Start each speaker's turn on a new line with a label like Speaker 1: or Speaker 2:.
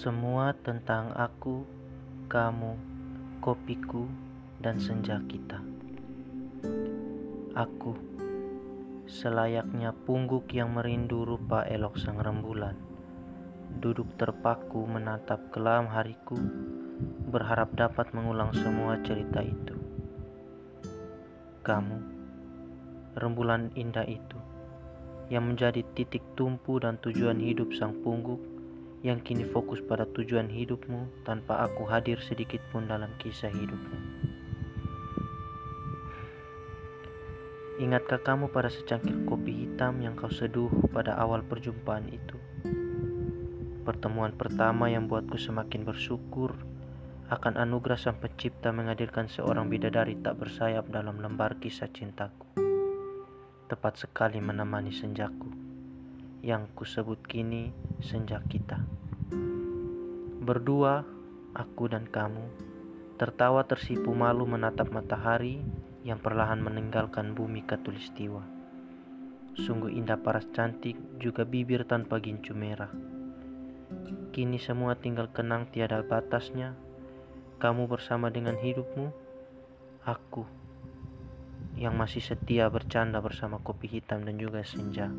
Speaker 1: Semua tentang aku, kamu, kopiku, dan senja kita. Aku, selayaknya pungguk yang merindu rupa elok sang rembulan, duduk terpaku menatap kelam hariku, berharap dapat mengulang semua cerita itu. Kamu, rembulan indah itu, yang menjadi titik tumpu dan tujuan hidup sang pungguk, yang kini fokus pada tujuan hidupmu tanpa aku hadir sedikit pun dalam kisah hidupmu. Ingatkah kamu pada secangkir kopi hitam yang kau seduh pada awal perjumpaan itu? Pertemuan pertama yang buatku semakin bersyukur akan anugerah sang pencipta menghadirkan seorang bidadari tak bersayap dalam lembar kisah cintaku. Tepat sekali menemani senjaku yang kusebut kini senja kita. Berdua, aku dan kamu, tertawa tersipu malu menatap matahari yang perlahan meninggalkan bumi katulistiwa. Sungguh indah paras cantik juga bibir tanpa gincu merah. Kini semua tinggal kenang tiada batasnya. Kamu bersama dengan hidupmu, aku yang masih setia bercanda bersama kopi hitam dan juga senja.